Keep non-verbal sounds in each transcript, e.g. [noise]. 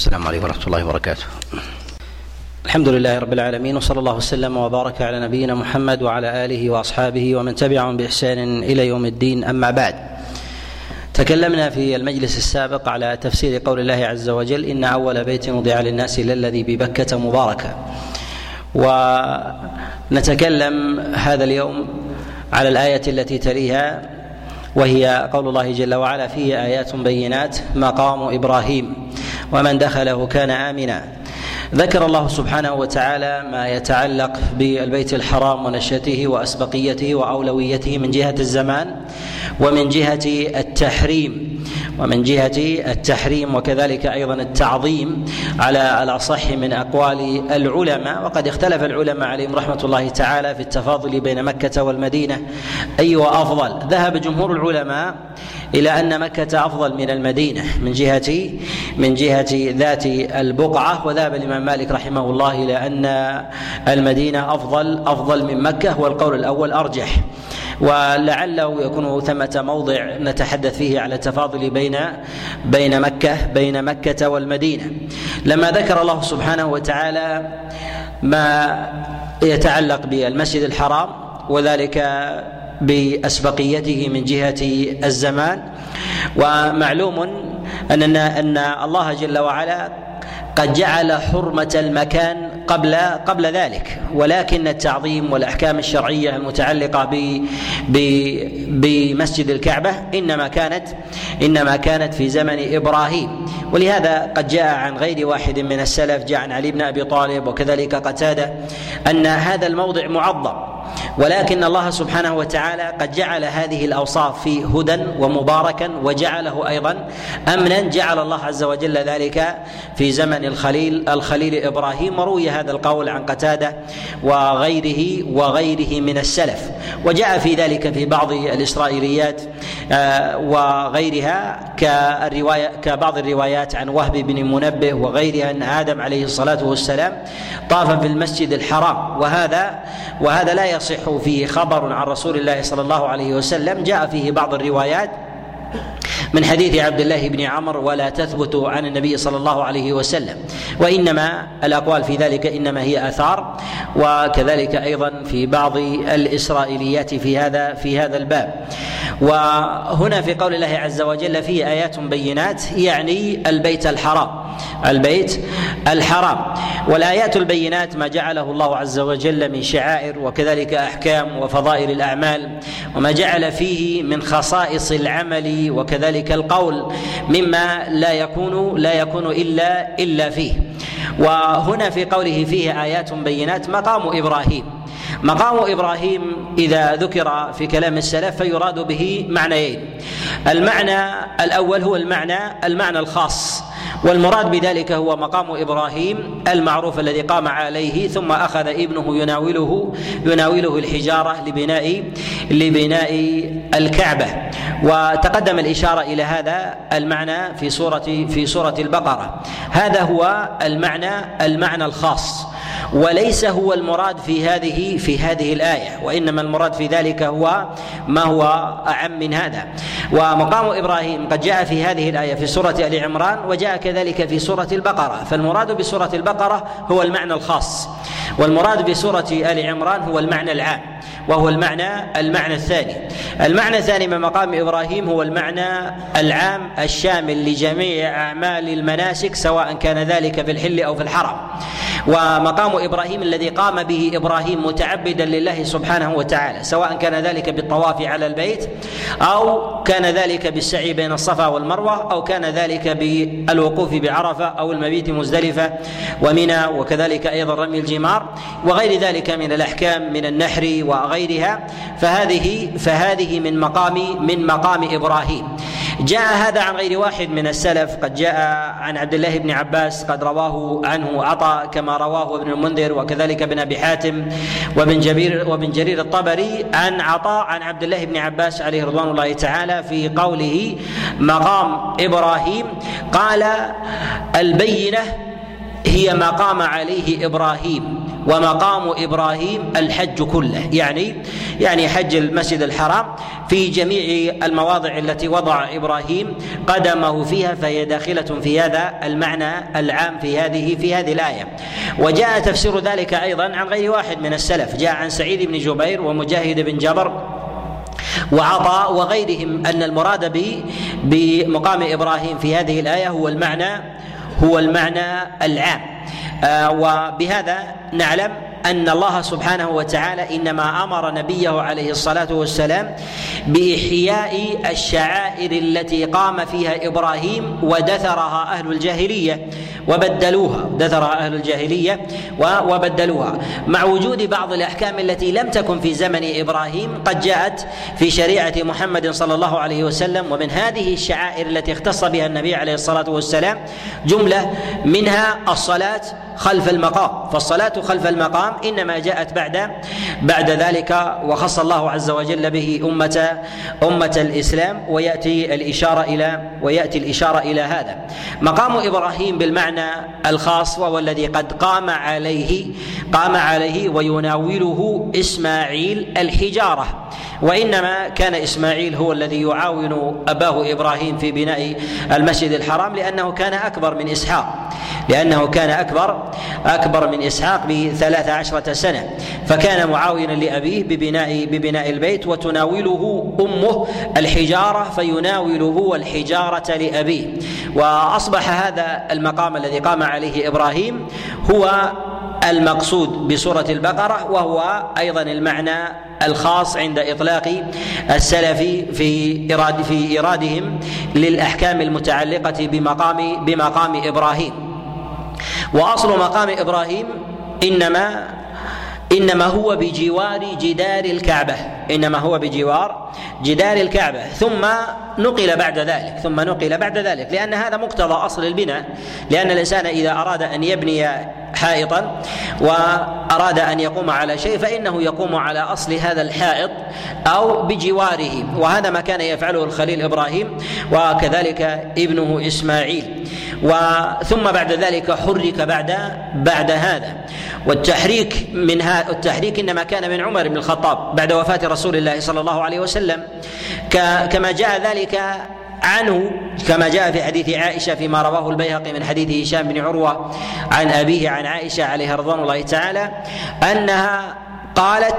السلام عليكم ورحمة الله وبركاته. الحمد لله رب العالمين وصلى الله وسلم وبارك على نبينا محمد وعلى آله وأصحابه ومن تبعهم بإحسان إلى يوم الدين. أما بعد تكلمنا في المجلس السابق على تفسير قول الله عز وجل إن أول بيت وضع للناس للذي ببكة مباركا ونتكلم هذا اليوم على الآية التي تليها وهي قول الله جل وعلا فيه آيات بينات مقام إبراهيم. ومن دخله كان آمنا. ذكر الله سبحانه وتعالى ما يتعلق بالبيت الحرام ونشأته وأسبقيته وأولويته من جهة الزمان ومن جهة التحريم. ومن جهة التحريم وكذلك أيضا التعظيم على الأصح من أقوال العلماء. وقد اختلف العلماء عليهم رحمة الله تعالى في التفاضل بين مكة والمدينة. أي أفضل. ذهب جمهور العلماء إلى أن مكة أفضل من المدينة من جهة من جهة ذات البقعة. وذهب الإمام مالك رحمه الله إلى أن المدينة أفضل أفضل من مكة والقول الأول أرجح. ولعله يكون ثمة موضع نتحدث فيه على التفاضل بين بين مكة بين مكة والمدينة. لما ذكر الله سبحانه وتعالى ما يتعلق بالمسجد الحرام وذلك بأسبقيته من جهة الزمان. ومعلوم أن أن الله جل وعلا قد جعل حرمة المكان قبل قبل ذلك. ولكن التعظيم والأحكام الشرعية المتعلقة ب بمسجد الكعبة إنما كانت إنما كانت في زمن إبراهيم. ولهذا قد جاء عن غير واحد من السلف جاء عن علي بن أبي طالب وكذلك قتادة أن هذا الموضع معظم. ولكن الله سبحانه وتعالى قد جعل هذه الأوصاف فيه هدى ومباركا وجعله أيضا أمنا. جعل الله عز وجل ذلك في زمن الخليل الخليل إبراهيم وروي هذا القول عن قتادة وغيره وغيره من السلف. وجاء في ذلك في بعض الإسرائيليات وغيرها كالروايه كبعض الروايات عن وهب بن منبه وغيرها ان آدم عليه الصلاة والسلام طاف في المسجد الحرام. وهذا وهذا لا يصح فيه خبر عن رسول الله صلى الله عليه وسلم. جاء فيه بعض الروايات من حديث عبد الله بن عمر ولا تثبت عن النبي صلى الله عليه وسلم. وإنما الأقوال في ذلك إنما هي آثار وكذلك أيضا في بعض الإسرائيليات في هذا في هذا الباب. وهنا في قول الله عز وجل فيه آيات بينات يعني البيت الحرام. البيت الحرام. والآيات البينات ما جعله الله عز وجل من شعائر وكذلك أحكام وفضائل الأعمال وما جعل فيه من خصائص العمل وكذلك القول مما لا يكون لا يكون إلا إلا فيه. وهنا في قوله فيه آيات بينات مقام إبراهيم. مقام إبراهيم إذا ذكر في كلام السلف فيراد به معنيين. المعنى الأول هو المعنى المعنى الخاص. والمراد بذلك هو مقام إبراهيم المعروف الذي قام عليه ثم أخذ ابنه يناوله يناوله الحجارة لبناء لبناء الكعبة. وتقدم الإشارة إلى هذا المعنى في سورة في سورة البقرة. هذا هو المعنى المعنى الخاص. وليس هو المراد في هذه في هذه الآية وإنما المراد في ذلك هو ما هو أعم من هذا. ومقام إبراهيم قد جاء في هذه الآية في سورة آل عمران وجاء كذلك في سورة البقرة. فالمراد بسورة البقرة هو المعنى الخاص والمراد بسورة آل عمران هو المعنى العام. وهو المعنى المعنى الثاني. المعنى الثاني من مقام إبراهيم هو المعنى العام الشامل لجميع أعمال المناسك سواء كان ذلك في الحل أو في الحرم. ومقام إبراهيم الذي قام به إبراهيم متعبدا لله سبحانه وتعالى سواء كان ذلك بالطواف على البيت أو كان ذلك بالسعي بين الصفا والمروة أو كان ذلك بالوقوف بعرفة أو المبيت مزدلفة ومنى وكذلك أيضا رمي الجمار وغير ذلك من الأحكام من النحر وغيرها فهذه فهذه من مقام من مقام إبراهيم. جاء هذا عن غير واحد من السلف قد جاء عن عبد الله بن عباس قد رواه عنه عطاء كما رواه ابن المنذر وكذلك ابن أبي حاتم وابن جبير وابن جرير الطبري عن عطاء عن عبد الله بن عباس عليه رضوان الله تعالى في قوله مقام إبراهيم. قال البينة هي ما قام عليه إبراهيم. ومقام إبراهيم الحج كله. يعني يعني حج المسجد الحرام في جميع المواضع التي وضع إبراهيم قدمه فيها فهي داخلة في هذا المعنى العام في هذه في هذه الآية. وجاء تفسير ذلك أيضا عن غير واحد من السلف. جاء عن سعيد بن جبير ومجاهد بن جبر وعطاء وغيرهم أن المراد بمقام إبراهيم في هذه الآية هو المعنى هو المعنى العام. وبهذا نعلم أن الله سبحانه وتعالى إنما أمر نبيه عليه الصلاة والسلام بإحياء الشعائر التي قام فيها إبراهيم ودثرها أهل الجاهلية وبدلوها دثرها أهل الجاهلية وبدلوها. مع وجود بعض الأحكام التي لم تكن في زمن إبراهيم قد جاءت في شريعة محمد صلى الله عليه وسلم ومن هذه الشعائر التي اختص بها النبي عليه الصلاة والسلام جملة منها الصلاة خلف المقام. فالصلاة خلف المقام إنما جاءت بعد بعد ذلك وخص الله عز وجل به أمة أمة الإسلام ويأتي الإشارة إلى ويأتي الإشارة إلى هذا. مقام إبراهيم بالمعنى الخاص وهو الذي قد قام عليه قام عليه ويناوله إسماعيل الحجارة. وإنما كان إسماعيل هو الذي يعاون أباه إبراهيم في بناء المسجد الحرام لأنه كان أكبر من إسحاق لأنه كان أكبر أكبر من إسحاق بثلاث عشرة سنة. فكان معاونا لأبيه ببناء ببناء البيت وتناوله أمه الحجارة فيناول هو الحجاره لأبيه. وأصبح هذا المقام الذي قام عليه إبراهيم هو المقصود بسورة البقرة وهو أيضا المعنى الخاص عند إطلاق السلف في إراد في إيرادهم للأحكام المتعلقة بمقام بمقام إبراهيم. وأصل مقام إبراهيم إنما إنما هو بجوار جدار الكعبة. إنما هو بجوار جدار الكعبة. ثم نقل بعد ذلك. ثم نقل بعد ذلك. لأن هذا مقتضى أصل البناء. لأن الإنسان إذا أراد أن يبني حائطا وأراد أن يقوم على شيء فإنه يقوم على أصل هذا الحائط أو بجواره. وهذا ما كان يفعله الخليل إبراهيم وكذلك ابنه إسماعيل. وثم بعد ذلك حرك بعد بعد هذا. والتحريك من التحريك إنما كان من عمر بن الخطاب بعد وفاة رسول الله صلى الله عليه وسلم. كما جاء ذلك عنه كما جاء في حديث عائشة فيما رواه البيهقي من حديث هشام بن عروة عن أبيه عن عائشة عليها رضوان الله تعالى أنها قالت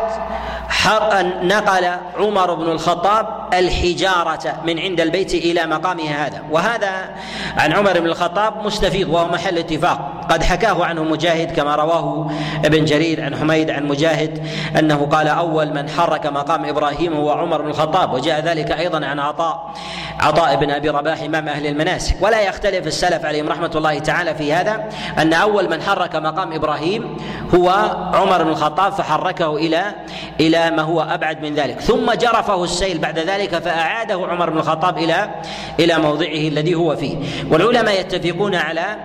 نقل عمر بن الخطاب الحجارة من عند البيت إلى مقامه هذا. وهذا عن عمر بن الخطاب مستفيض وهو محل اتفاق. قد حكاه عنه مجاهد كما رواه ابن جرير عن حميد عن مجاهد أنه قال أول من حرك مقام إبراهيم هو عمر بن الخطاب وجاء ذلك أيضا عن عطاء عطاء بن أبي رباح إمام أهل المناسك. ولا يختلف السلف عليهم رحمة الله تعالى في هذا أن أول من حرك مقام إبراهيم هو عمر بن الخطاب فحركه إلى إلى ما هو أبعد من ذلك. ثم جرفه السيل بعد ذلك فأعاده عمر بن الخطاب إلى إلى موضعه الذي هو فيه. والعلماء يتفقون على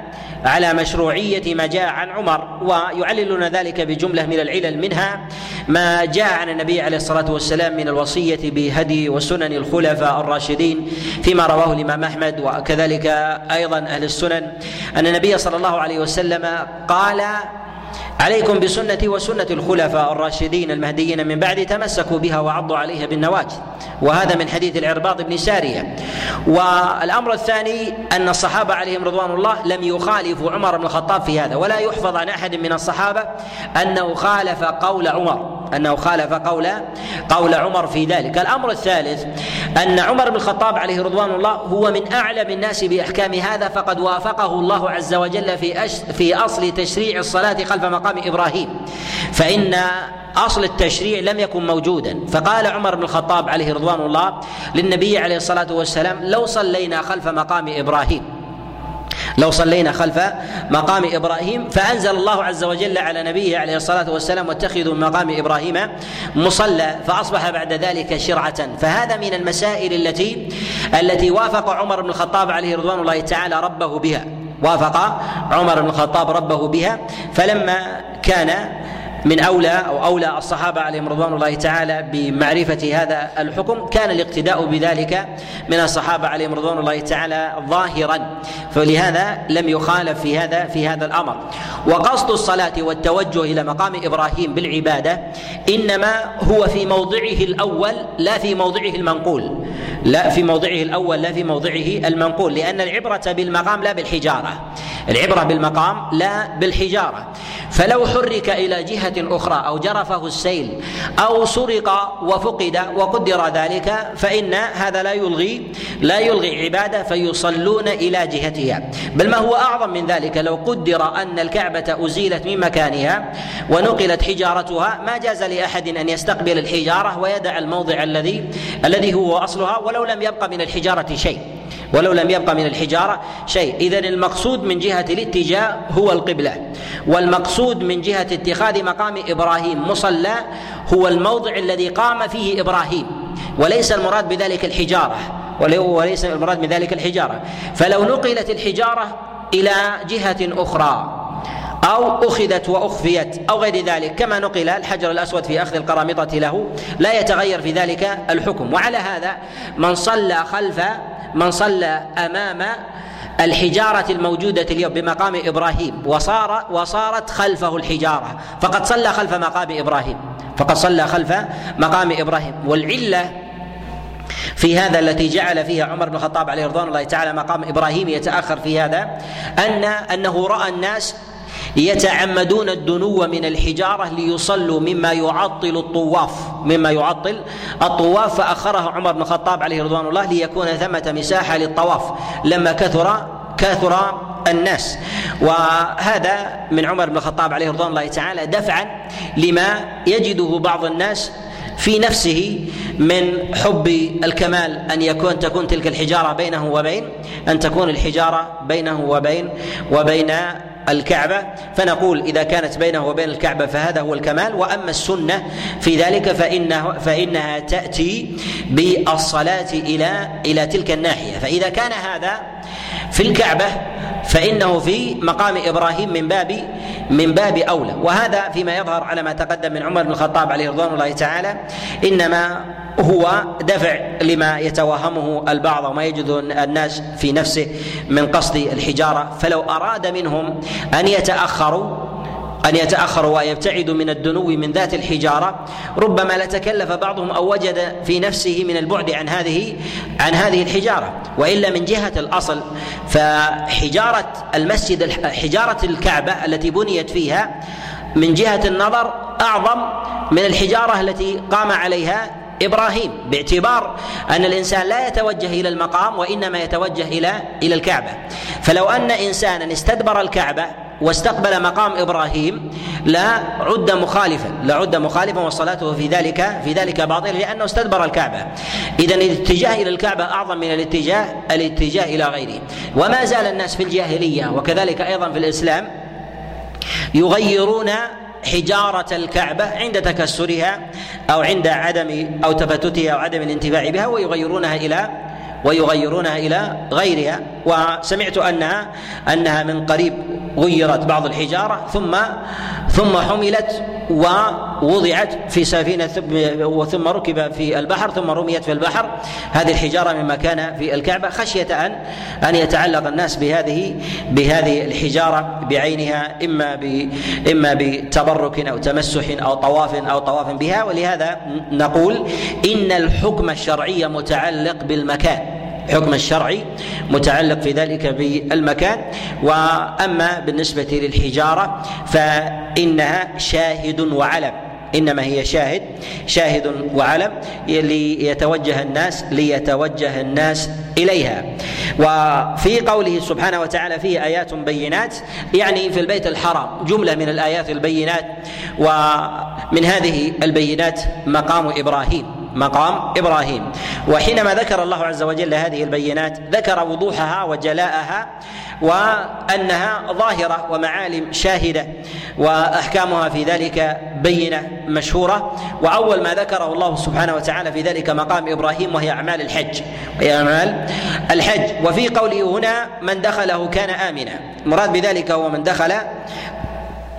على مشروعية ما جاء عن عمر ويعللون ذلك بجملة من العلل منها ما جاء عن النبي عليه الصلاة والسلام من الوصية بهدي وسنن الخلفاء الراشدين فيما رواه الإمام أحمد وكذلك أيضا أهل السنن. أن النبي صلى الله عليه وسلم قال عليكم بسنتي وسنة الخلفاء الراشدين المهديين من بعد تمسكوا بها وعضوا عليها بالنواجذ. وهذا من حديث العرباض بن سارية. والأمر الثاني أن الصحابة عليهم رضوان الله لم يخالفوا عمر بن الخطاب في هذا ولا يحفظ عن أحد من الصحابة أنه خالف قول عمر أنه خالف قول قول عمر في ذلك، الأمر الثالث أن عمر بن الخطاب عليه رضوان الله هو من أعلم الناس بأحكام هذا فقد وافقه الله عز وجل في في أصل تشريع الصلاة خلف مقام إبراهيم، فإن أصل التشريع لم يكن موجودا. فقال عمر بن الخطاب عليه رضوان الله للنبي عليه الصلاة والسلام لو صلينا خلف مقام إبراهيم. لو صلينا خلف مقام إبراهيم فأنزل الله عز وجل على نبيه عليه الصلاة والسلام واتخذوا من مقام إبراهيم مصلى. فأصبح بعد ذلك شرعة. فهذا من المسائل التي التي وافق عمر بن الخطاب عليه رضوان الله تعالى ربه بها. وافق عمر بن الخطاب ربه بها فلما كان من أولى أو أولى الصحابة عليهم رضوان الله تعالى بمعرفة هذا الحكم كان الاقتداء بذلك من الصحابة عليهم رضوان الله تعالى ظاهرا. فلهذا لم يخالف في هذا في هذا الأمر. وقصد الصلاة والتوجه إلى مقام إبراهيم بالعبادة إنما هو في موضعه الأول لا في موضعه المنقول. لا في موضعه الأول لا في موضعه المنقول لأن العبرة بالمقام لا بالحجارة. العبرة بالمقام لا بالحجارة. فلو حرك إلى جهة أخرى أو جرفه السيل أو سرق وفقد وقدر ذلك فإن هذا لا يلغي لا يلغي عبادة فيصلون إلى جهتها. بل ما هو أعظم من ذلك لو قدر أن الكعبة أزيلت من مكانها ونقلت حجارتها ما جاز لأحد أن يستقبل الحجارة ويدع الموضع الذي الذي هو أصلها ولو لم يبق من الحجارة شيء. ولو لم يبق من الحجارة شيء. اذا المقصود من جهة الاتجاه هو القبلة. والمقصود من جهة اتخاذ مقام إبراهيم مصلى هو الموضع الذي قام فيه إبراهيم. وليس المراد بذلك الحجارة. وليس المراد من ذلك الحجارة. فلو نقلت الحجارة إلى جهة أخرى أو أخذت وأخفيت أو غير ذلك كما نقل الحجر الأسود في أخذ القرامطة له لا يتغير في ذلك الحكم. وعلى هذا من صلى خلف من صلى أمام الحجارة الموجودة اليوم بمقام إبراهيم وصار وصارت خلفه الحجارة. فقد صلى خلف مقام إبراهيم. فقد صلى خلف مقام إبراهيم. والعلة في هذا التي جعل فيها عمر بن الخطاب عليه رضوان الله تعالى مقام إبراهيم يتأخر في هذا ان أنه رأى الناس يتعمدون الدنو من الحجارة ليصلوا مما يعطل الطواف مما يعطل الطواف. فأخره عمر بن الخطاب عليه رضوان الله ليكون ثمة مساحة للطواف. لما كثر كثر الناس. وهذا من عمر بن الخطاب عليه رضوان الله تعالى دفعا لما يجده بعض الناس في نفسه من حب الكمال أن يكون تكون تلك الحجارة بينه وبين أن تكون الحجارة بينه وبين وبين الكعبة. فنقول إذا كانت بينه وبين الكعبة فهذا هو الكمال. وأما السنة في ذلك فإنه فإنها تأتي بالصلاة إلى إلى تلك الناحية. فإذا كان هذا في الكعبة فإنه في مقام إبراهيم من باب من باب أولى. وهذا فيما يظهر على ما تقدم من عمر بن الخطاب عليه رضوان الله تعالى. إنما هو دفع لما يتوهمه البعض وما يجد الناس في نفسه من قصد الحجارة. فلو أراد منهم أن يتأخروا أن يتأخروا ويبتعدوا من الدنو من ذات الحجارة ربما لتكلف بعضهم أو وجد في نفسه من البعد عن هذه عن هذه الحجارة. وإلا من جهة الأصل فحجارة المسجد حجارة الكعبة التي بنيت فيها من جهة النظر أعظم من الحجارة التي قام عليها إبراهيم باعتبار أن الإنسان لا يتوجه إلى المقام وإنما يتوجه إلى إلى الكعبة. فلو أن إنسانا استدبر الكعبة واستقبل مقام إبراهيم لا عد مخالفا لا عد مخالفا وصلاته في ذلك في ذلك باطله لأنه استدبر الكعبة. اذا الاتجاه إلى الكعبة أعظم من الاتجاه الاتجاه إلى غيره. وما زال الناس في الجاهلية وكذلك أيضا في الإسلام يغيرون حجارة الكعبة عند تكسرها أو عند عدم أو تفتتها أو عدم الانتفاع بها ويغيرونها إلى ويغيرونها إلى غيرها. وسمعت انها أنها من قريب غيرت بعض الحجارة ثم ثم حملت ووضعت في سفينة ثم ركب في البحر ثم رميت في البحر. هذه الحجارة مما كان في الكعبة خشية ان أن يتعلق الناس بهذه بهذه الحجارة بعينها إما ب إما بتبرك أو تمسح أو طواف أو طواف بها. ولهذا نقول إن الحكم الشرعي متعلق بالمكان. الحكم الشرعي متعلق في ذلك بالمكان. وأما بالنسبة للحجارة فإنها شاهد وعلم. إنما هي شاهد شاهد وعلم ليتوجه الناس ليتوجه الناس إليها. وفي قوله سبحانه وتعالى فيه آيات بينات يعني في البيت الحرام جملة من الآيات البينات. ومن هذه البينات مقام إبراهيم. مقام إبراهيم. وحينما ذكر الله عز وجل هذه البينات ذكر وضوحها وجلاءها وأنها ظاهرة ومعالم شاهدة وأحكامها في ذلك بينة مشهورة. وأول ما ذكره الله سبحانه وتعالى في ذلك مقام إبراهيم وهي أعمال الحج. وهي أعمال الحج. وفي قوله هنا من دخله كان آمنا. المراد بذلك هو من دخل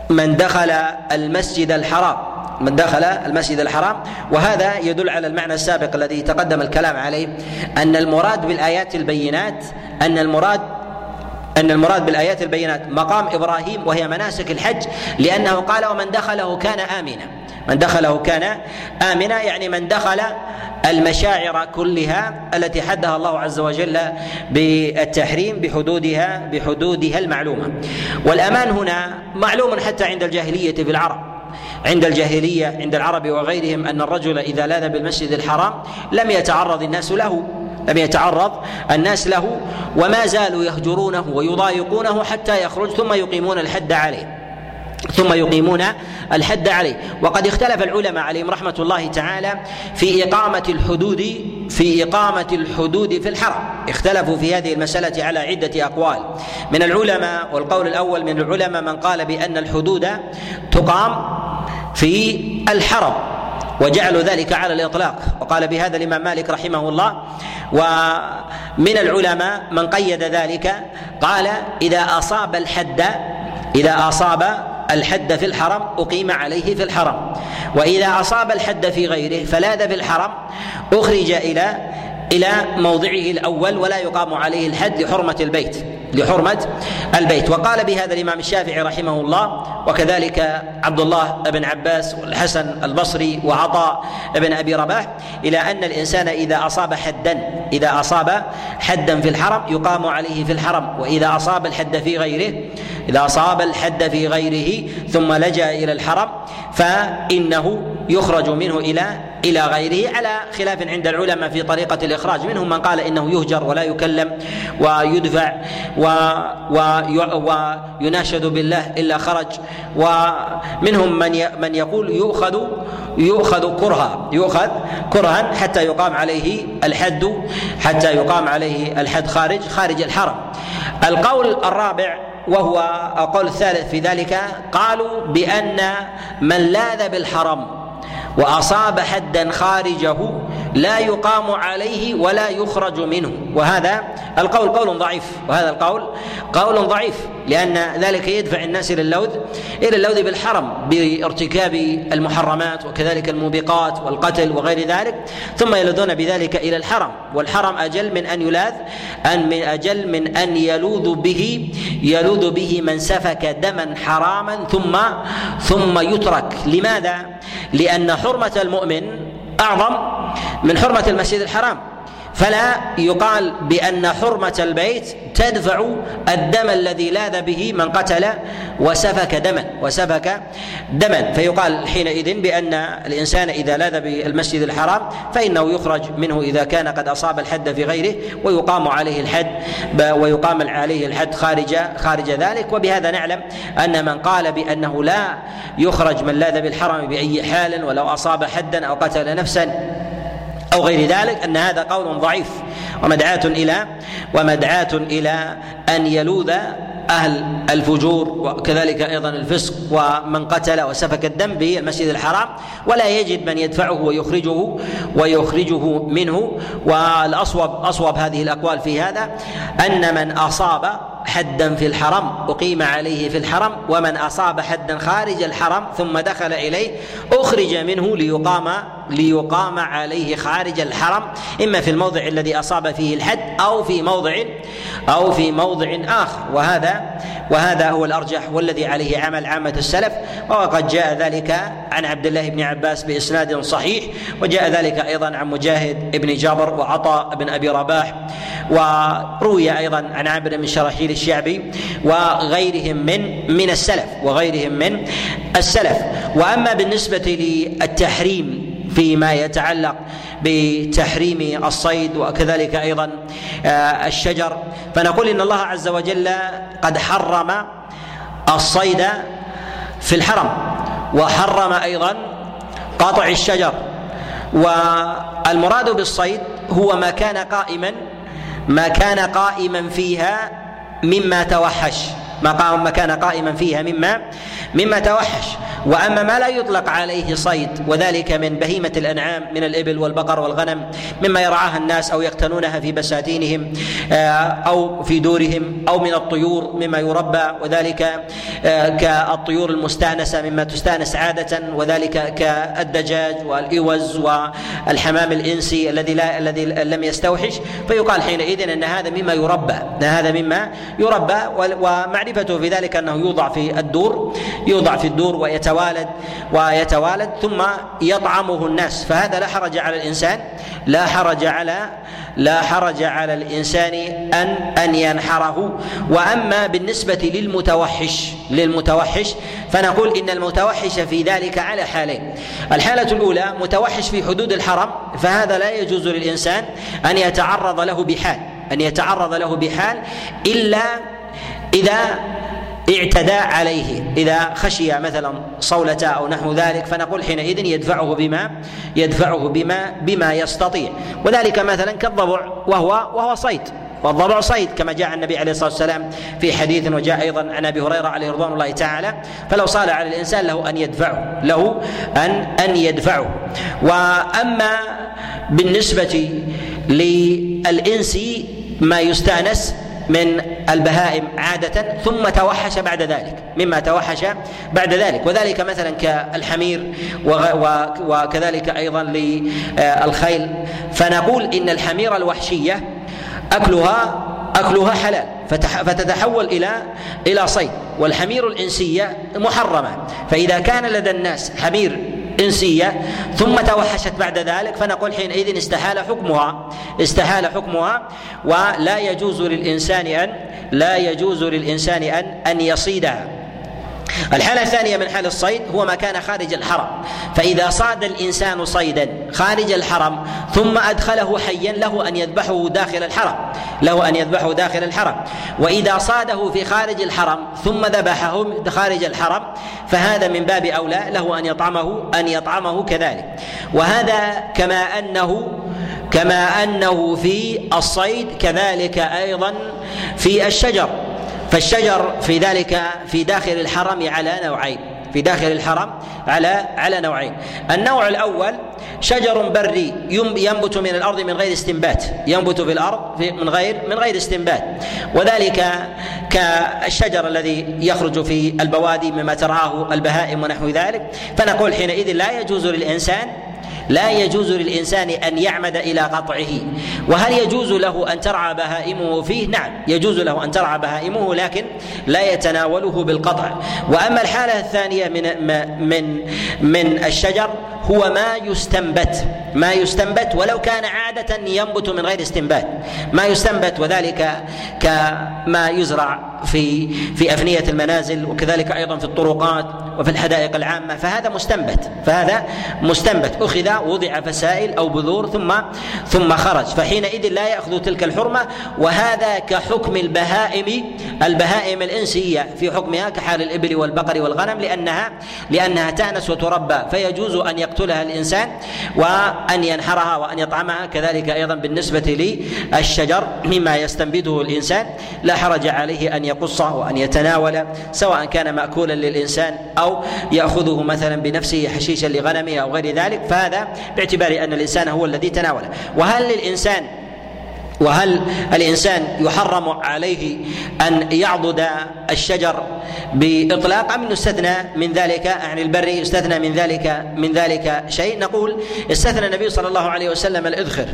من دخل المسجد الحرام. من دخل المسجد الحرام. وهذا يدل على المعنى السابق الذي تقدم الكلام عليه أن المراد بالآيات البينات أن المراد أن المراد بالآيات البينات مقام إبراهيم وهي مناسك الحج لأنه قال ومن دخله كان آمنا. من دخله كان آمنا يعني من دخل المشاعر كلها التي حدها الله عز وجل بالتحريم بحدودها بحدودها المعلومة. والأمان هنا معلوم حتى عند الجاهلية في العرب. عند الجاهلية عند العرب وغيرهم أن الرجل إذا لاذ بالمسجد الحرام لم يتعرض الناس له لم يتعرض الناس له وما زالوا يهجرونه ويضايقونه حتى يخرج ثم يقيمون الحد عليه. ثم يقيمون الحد عليه. وقد اختلف العلماء عليهم رحمة الله تعالى في إقامة الحدود في إقامة الحدود في الحرم. اختلفوا في هذه المسألة على عدة أقوال. من العلماء والقول الأول من العلماء من قال بأن الحدود تقام في الحرم وجعلوا ذلك على الإطلاق. وقال بهذا الإمام مالك رحمه الله. ومن العلماء من قيد ذلك قال إذا أصاب الحد إذا أصاب الحد في الحرم أقيم عليه في الحرم. وإذا أصاب الحد في غيره فلاذ في الحرم أخرج إلى إلى موضعه الأول ولا يقام عليه الحد لحرمة البيت. لحرمة البيت. وقال بهذا الإمام الشافعي رحمه الله وكذلك عبد الله بن عباس والحسن البصري وعطاء بن أبي رباح إلى أن الإنسان إذا أصاب حدا إذا أصاب حدا في الحرم يقام عليه في الحرم وإذا أصاب الحد في غيره إذا أصاب الحد في غيره ثم لجأ إلى الحرم فإنه يخرج منه إلى إلى غيره. على خلاف عند العلماء في طريقة الإخراج. منهم من قال إنه يهجر ولا يكلم ويدفع و ويناشد بالله إلا خرج. ومنهم من من يقول يؤخذ يؤخذ كرها. يؤخذ كرها حتى يقام عليه الحد حتى يقام عليه الحد خارج خارج الحرم. القول الرابع وهو القول الثالث في ذلك قالوا بأن من لاذ بالحرم وأصاب حدا خارجه لا يقام عليه ولا يخرج منه. وهذا القول قول ضعيف. وهذا القول قول ضعيف لأن ذلك يدفع الناس إلى اللوذ إلى اللوذ بالحرم بارتكاب المحرمات وكذلك الموبقات والقتل وغير ذلك ثم يلذون بذلك إلى الحرم. والحرم أجل من أن يلاذ أن من أجل من أن يلوذ به يلوذ به من سفك دما حراما ثم ثم يترك. لماذا؟ لأن حرمة المؤمن أعظم من حرمة المسجد الحرام. فلا يقال بأن حرمة البيت تدفع الدم الذي لاذ به من قتل وسفك دما وسفك دما. فيقال حينئذ بأن الإنسان إذا لاذ بالمسجد الحرام فإنه يخرج منه إذا كان قد أصاب الحد في غيره ويقام عليه الحد ويقام عليه الحد خارج خارج ذلك. وبهذا نعلم أن من قال بأنه لا يخرج من لاذ بالحرم بأي حال ولو أصاب حدا أو قتل نفسا أو غير ذلك أن هذا قول ضعيف. ومدعاة إلى ومدعاة إلى أن يلوذ أهل الفجور وكذلك أيضا الفسق ومن قتل وسفك الدم بالمسجد الحرام ولا يجد من يدفعه ويخرجه ويخرجه منه. والأصوب أصوب هذه الأقوال في هذا أن من أصاب حدا في الحرم أقيم عليه في الحرم ومن أصاب حدا خارج الحرم ثم دخل إليه أخرج منه ليقام ليقام عليه خارج الحرم إما في الموضع الذي أصاب فيه الحد أو في موضع أو في موضع آخر. وهذا وهذا هو الأرجح والذي عليه عمل عامة السلف. وقد جاء ذلك عن عبد الله بن عباس بإسناد صحيح وجاء ذلك أيضا عن مجاهد بن جابر وعطاء بن أبي رباح وروي أيضا عن عامر بن شراحيل الشعبي وغيرهم من من السلف وغيرهم من السلف. وأما بالنسبة للتحريم فيما يتعلق بتحريم الصيد وكذلك أيضا آه، الشجر. فنقول إن الله عز وجل قد حرم الصيد في الحرم وحرم أيضا قطع الشجر. والمراد بالصيد هو ما كان قائما ما كان قائما فيها مما توحش. ما كان قائما فيها مما مما توحش. وأما ما لا يطلق عليه صيد وذلك من بهيمة الأنعام من الإبل والبقر والغنم مما يرعاها الناس أو يقتنونها في بساتينهم آه، أو في دورهم أو من الطيور مما يربى وذلك آه، كالطيور المستانسة مما تستانس عادة وذلك كالدجاج والإوز والحمام الإنسي الذي لا الذي لم يستوحش. فيقال حينئذ أن هذا مما يربى أن هذا مما يربى ومعرفته في ذلك أنه يوضع في الدور يوضع في الدور ويتوالد ويتوالد ثم يطعمه الناس. فهذا لا حرج على الإنسان لا حرج على لا حرج على الإنسان أن أن ينحره. وأما بالنسبة للمتوحش للمتوحش فنقول إن المتوحش في ذلك على حالين. الحالة الأولى متوحش في حدود الحرم فهذا لا يجوز للإنسان أن يتعرض له بحال أن يتعرض له بحال إلا إذا اعتدى عليه إذا خشي مثلا صولة أو نحو ذلك فنقول حينئذ يدفعه بما يدفعه بما بما يستطيع. وذلك مثلا كالضبع وهو وهو صيد. والضبع صيد كما جاء النبي عليه الصلاة والسلام في حديث وجاء أيضا عن أبي هريرة عليه رضوان الله تعالى. فلو صال على الإنسان له أن يدفعه له أن أن يدفعه. وأما بالنسبة للإنس ما يستأنس من البهائم عادة ثم توحش بعد ذلك مما توحش بعد ذلك. وذلك مثلا كالحمير وكذلك أيضا للخيل. فنقول إن الحمير الوحشية أكلها أكلها حلال فتتحول إلى إلى صيد. والحمير الإنسية محرمة. فإذا كان لدى الناس حمير إنسية ثم توحشت بعد ذلك فنقول حينئذ استحال حكمها استحال حكمها ولا يجوز للإنسان أن لا يجوز للإنسان أن أن يصيدها. الحالة الثانية من حال الصيد هو ما كان خارج الحرم. فإذا صاد الإنسان صيدا خارج الحرم ثم أدخله حيا له أن يذبحه داخل الحرم. له أن يذبحه داخل الحرم. وإذا صاده في خارج الحرم ثم ذبحه خارج الحرم فهذا من باب أولى له أن يطعمه أن يطعمه كذلك. وهذا كما أنه كما أنه في الصيد كذلك أيضا في الشجر. فالشجر في ذلك في داخل الحرم على نوعين في داخل الحرم على على نوعين. النوع الأول شجر بري ينبت من الأرض من غير استنبات ينبت في الأرض من غير من غير استنبات. وذلك كالشجر الذي يخرج في البوادي مما ترعاه البهائم ونحو ذلك. فنقول حينئذ لا يجوز للإنسان لا يجوز للإنسان أن يعمد إلى قطعه. وهل يجوز له أن ترعى بهائمه؟ فيه نعم يجوز له أن ترعى بهائمه لكن لا يتناوله بالقطع. وأما الحالة الثانية من من من الشجر هو ما يستنبت ما يستنبت ولو كان عادة ينبت من غير استنبات. ما يستنبت وذلك كما يزرع في في أفنية المنازل وكذلك أيضا في الطرقات. وفي الحدائق العامة فهذا مستنبت فهذا مستنبت. أخذ وضع فسائل أو بذور ثم ثم خرج. فحينئذ لا يأخذ تلك الحرمة وهذا كحكم البهائم البهائم الإنسية في حكمها كحال الإبل والبقر والغنم لأنها لأنها تأنس وتربى. فيجوز أن يقتلها الإنسان وأن ينحرها وأن يطعمها كذلك أيضا بالنسبة للشجر مما يستنبته الإنسان. لا حرج عليه أن يقصه وأن يتناول سواء كان مأكولا للإنسان أو يأخذه مثلا بنفسه حشيشا لغنمه أو غير ذلك فهذا باعتبار أن الإنسان هو الذي تناوله. وهل للإنسان وهل الإنسان يحرم عليه أن يعضد الشجر بإطلاق أم يستثنى من ذلك؟ عن البر يستثنى من ذلك من ذلك شيء؟ نقول استثنى النبي صلى الله عليه وسلم الإذخر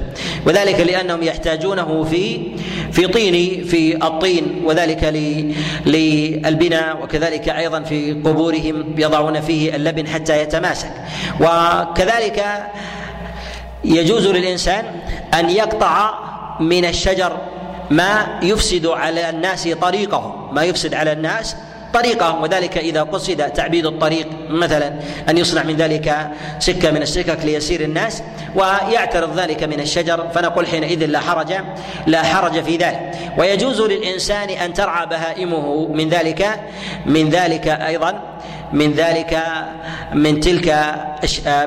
وذلك لأنهم يحتاجونه في في طين في الطين وذلك للبناء وكذلك أيضا في قبورهم يضعون فيه اللبن حتى يتماسك. وكذلك يجوز للإنسان أن يقطع من الشجر ما يفسد على الناس طريقهم ما يفسد على الناس طريقهم وذلك إذا قصد تعبيد الطريق مثلا أن يصنع من ذلك سكة من السكك ليسير الناس ويعترض ذلك من الشجر فنقول حينئذ لا حرج لا حرج في ذلك. ويجوز للإنسان أن ترعى بهائمه من ذلك من ذلك أيضا من ذلك من تلك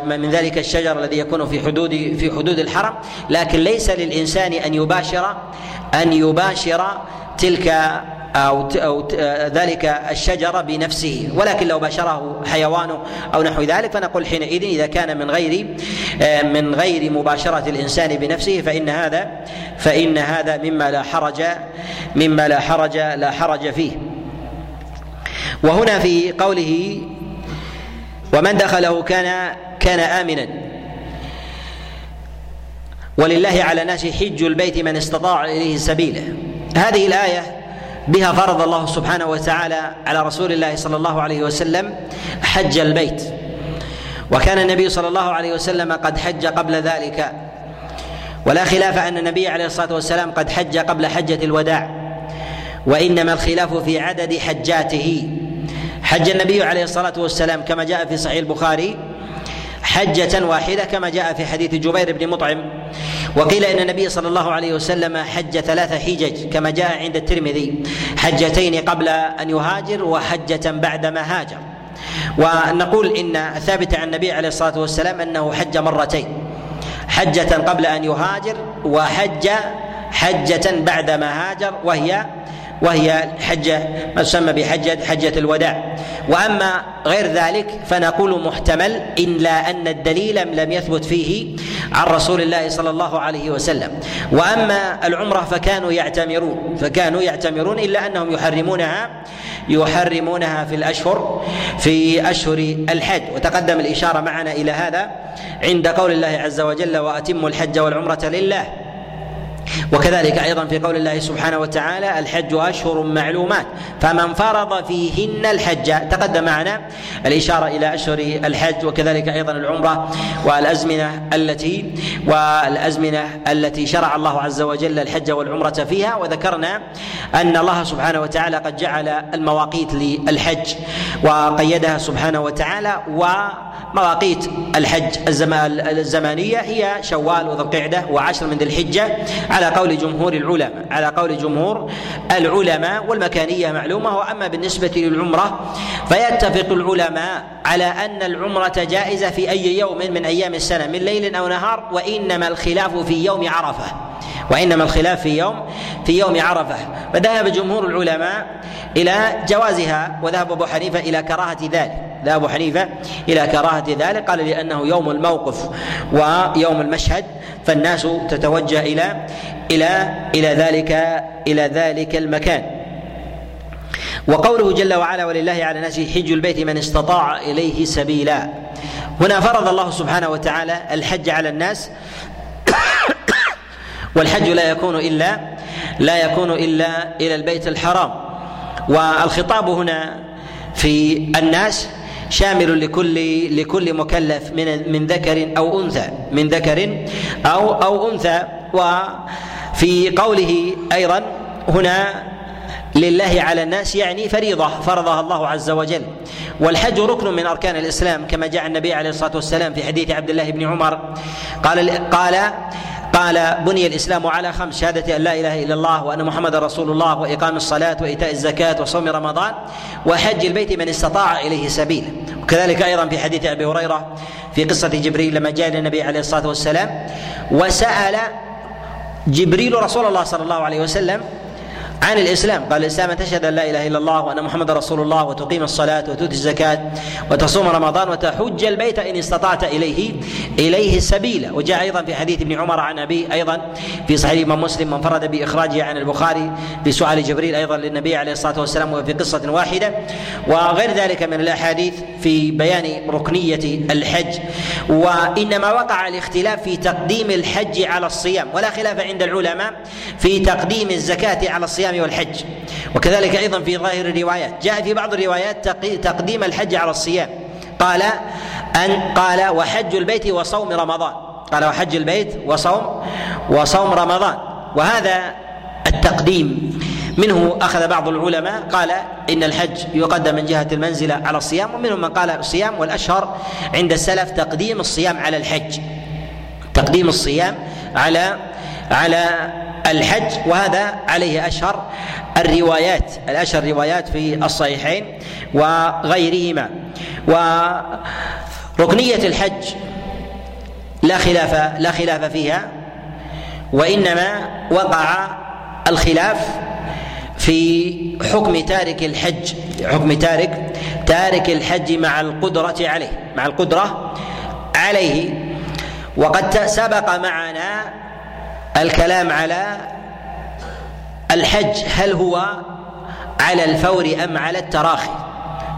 من ذلك الشجر الذي يكون في حدود في حدود الحرم. لكن ليس للإنسان أن يباشر أن يباشر تلك أو أو ذلك الشجر بنفسه. ولكن لو باشره حيوان أو نحو ذلك فنقول حينئذ إذا كان من غير من غير مباشرة الإنسان بنفسه فإن هذا فإن هذا مما لا حرج مما لا حرج لا حرج فيه. وهنا في قوله ومن دخله كان كان آمنا. ولله على الناس حج البيت من استطاع إليه سبيله. هذه الآية بها فرض الله سبحانه وتعالى على رسول الله صلى الله عليه وسلم حج البيت. وكان النبي صلى الله عليه وسلم قد حج قبل ذلك. ولا خلاف أن النبي عليه الصلاة والسلام قد حج قبل حجة الوداع. وإنما الخلاف في عدد حجاته. حج النبي عليه الصلاة والسلام كما جاء في صحيح البخاري حجة واحدة كما جاء في حديث جبير بن مطعم وقيل إن النبي صلى الله عليه وسلم حج ثلاث حجج كما جاء عند الترمذي حجتين قبل أن يهاجر وحجة بعدما هاجر. ونقول إن ثابت عن النبي عليه الصلاة والسلام أنه حج مرتين حجة قبل أن يهاجر وحج حجة بعدما هاجر وهي وهي حجة ما تسمى بحجة حجة الوداع. وأما غير ذلك فنقول محتمل إلا أن الدليل لم يثبت فيه عن رسول الله صلى الله عليه وسلم. وأما العمرة فكانوا يعتمرون فكانوا يعتمرون إلا أنهم يحرمونها يحرمونها في الأشهر في أشهر الحج. وتقدم الإشارة معنا إلى هذا عند قول الله عز وجل وأتموا الحج والعمرة لله وكذلك أيضا في قول الله سبحانه وتعالى الحج أشهر معلومات فمن فرض فيهن الحج تقدم معنا الإشارة إلى أشهر الحج وكذلك أيضا العمرة والأزمنة التي والأزمنة التي شرع الله عز وجل الحج والعمرة فيها وذكرنا أن الله سبحانه وتعالى قد جعل المواقيت للحج وقيدها سبحانه وتعالى ومواقيت الحج الزمانية هي شوال وذو القعدة وعشر من ذي الحجة على قول جمهور العلماء على قول جمهور العلماء والمكانية معلومة وأما بالنسبة للعمرة فيتفق العلماء على أن العمرة جائزة في أي يوم من أيام السنة من ليل أو نهار وإنما الخلاف في يوم عرفة وإنما الخلاف في يوم في يوم عرفة. فذهب جمهور العلماء إلى جوازها وذهب أبو حنيفة إلى كراهة ذلك. ذهب أبو حنيفة إلى كراهة ذلك. قال لأنه يوم الموقف ويوم المشهد فالناس تتوجه إلى إلى إلى ذلك إلى ذلك المكان. وقوله جل وعلا ولله على الناس حج البيت من استطاع إليه سبيلا. هنا فرض الله سبحانه وتعالى الحج على الناس. [coughs] والحج لا يكون إلا لا يكون إلا إلى البيت الحرام. والخطاب هنا في الناس شامل لكل لكل مكلف من من ذكر أو أنثى من ذكر أو أو أنثى. وفي قوله أيضا هنا لله على الناس يعني فريضة فرضها الله عز وجل. والحج ركن من أركان الإسلام كما جاء النبي عليه الصلاة والسلام في حديث عبد الله بن عمر. قال قال قال بني الإسلام على خمس شهادة أن لا إله إلا الله وأن محمد رسول الله وإقام الصلاة وإيتاء الزكاة وصوم رمضان وحج البيت من استطاع إليه سبيلا وكذلك أيضا في حديث أبي هريرة في قصة جبريل لما جاء النبي عليه الصلاة والسلام وسأل جبريل رسول الله صلى الله عليه وسلم عن الإسلام. قال الإسلام أن تشهد أن لا إله إلا الله وأن محمد رسول الله وتقيم الصلاة وتؤتي الزكاة وتصوم رمضان وتحج البيت إن استطعت إليه إليه سبيلا. وجاء أيضا في حديث ابن عمر عن أبي أيضا في صحيح الإمام مسلم من فرد بإخراجه عن البخاري بسؤال جبريل أيضا للنبي عليه الصلاة والسلام وفي قصة واحدة. وغير ذلك من الأحاديث في بيان ركنية الحج. وإنما وقع الاختلاف في تقديم الحج على الصيام. ولا خلاف عند العلماء في تقديم الزكاة على الصيام. الصيام والحج. وكذلك أيضا في ظاهر الروايات. جاء في بعض الروايات تقديم الحج على الصيام. قال أن قال وحج البيت وصوم رمضان. قال وحج البيت وصوم وصوم رمضان. وهذا التقديم. منه أخذ بعض العلماء قال إن الحج يقدم من جهة المنزلة على الصيام. ومنهم من قال الصيام والأشهر عند السلف تقديم الصيام على الحج. تقديم الصيام على على الحج وهذا عليه أشهر الروايات الأشهر الروايات في الصحيحين وغيرهما. وركنية الحج لا خلاف لا خلاف فيها وإنما وقع الخلاف في حكم تارك الحج حكم تارك تارك الحج مع القدرة عليه مع القدرة عليه. وقد سبق معنا الكلام على الحج هل هو على الفور أم على التراخي؟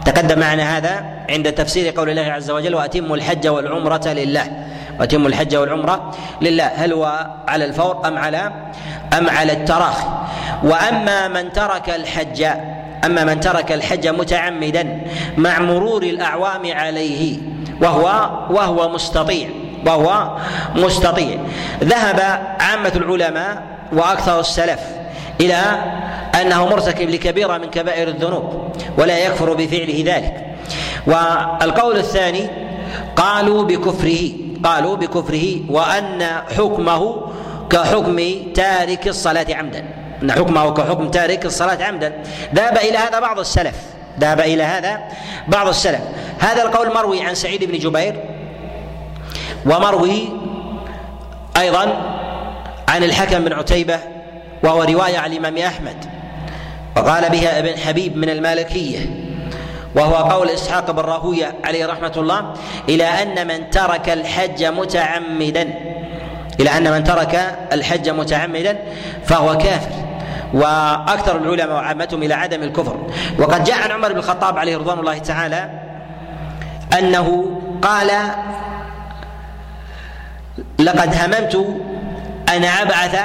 تقدم معنا هذا عند تفسير قول الله عز وجل وأتموا الحج والعمرة لله. وأتموا الحج والعمرة لله. هل هو على الفور أم على أم على التراخي؟ وأما من ترك الحج أما من ترك الحج متعمدا مع مرور الأعوام عليه وهو وهو مستطيع. وهو مستطيع. ذهب عامة العلماء وأكثر السلف إلى أنه مرتكب لكبيرة من كبائر الذنوب ولا يكفر بفعله ذلك. والقول الثاني قالوا بكفره قالوا بكفره وأن حكمه كحكم تارك الصلاة عمدا. أن حكمه كحكم تارك الصلاة عمدا. ذهب إلى هذا بعض السلف. ذهب إلى هذا بعض السلف. هذا القول مروي عن سعيد بن جبير ومروي أيضا عن الحكم بن عتيبة وهو رواية عن الإمام أحمد وقال بها ابن حبيب من المالكية وهو قول إسحاق بن راهوية عليه رحمة الله إلى أن من ترك الحج متعمدا إلى أن من ترك الحج متعمدا فهو كافر. وأكثر العلماء وعامتهم إلى عدم الكفر. وقد جاء عن عمر بن الخطاب عليه رضوان الله تعالى أنه قال لقد هممت أن أبعث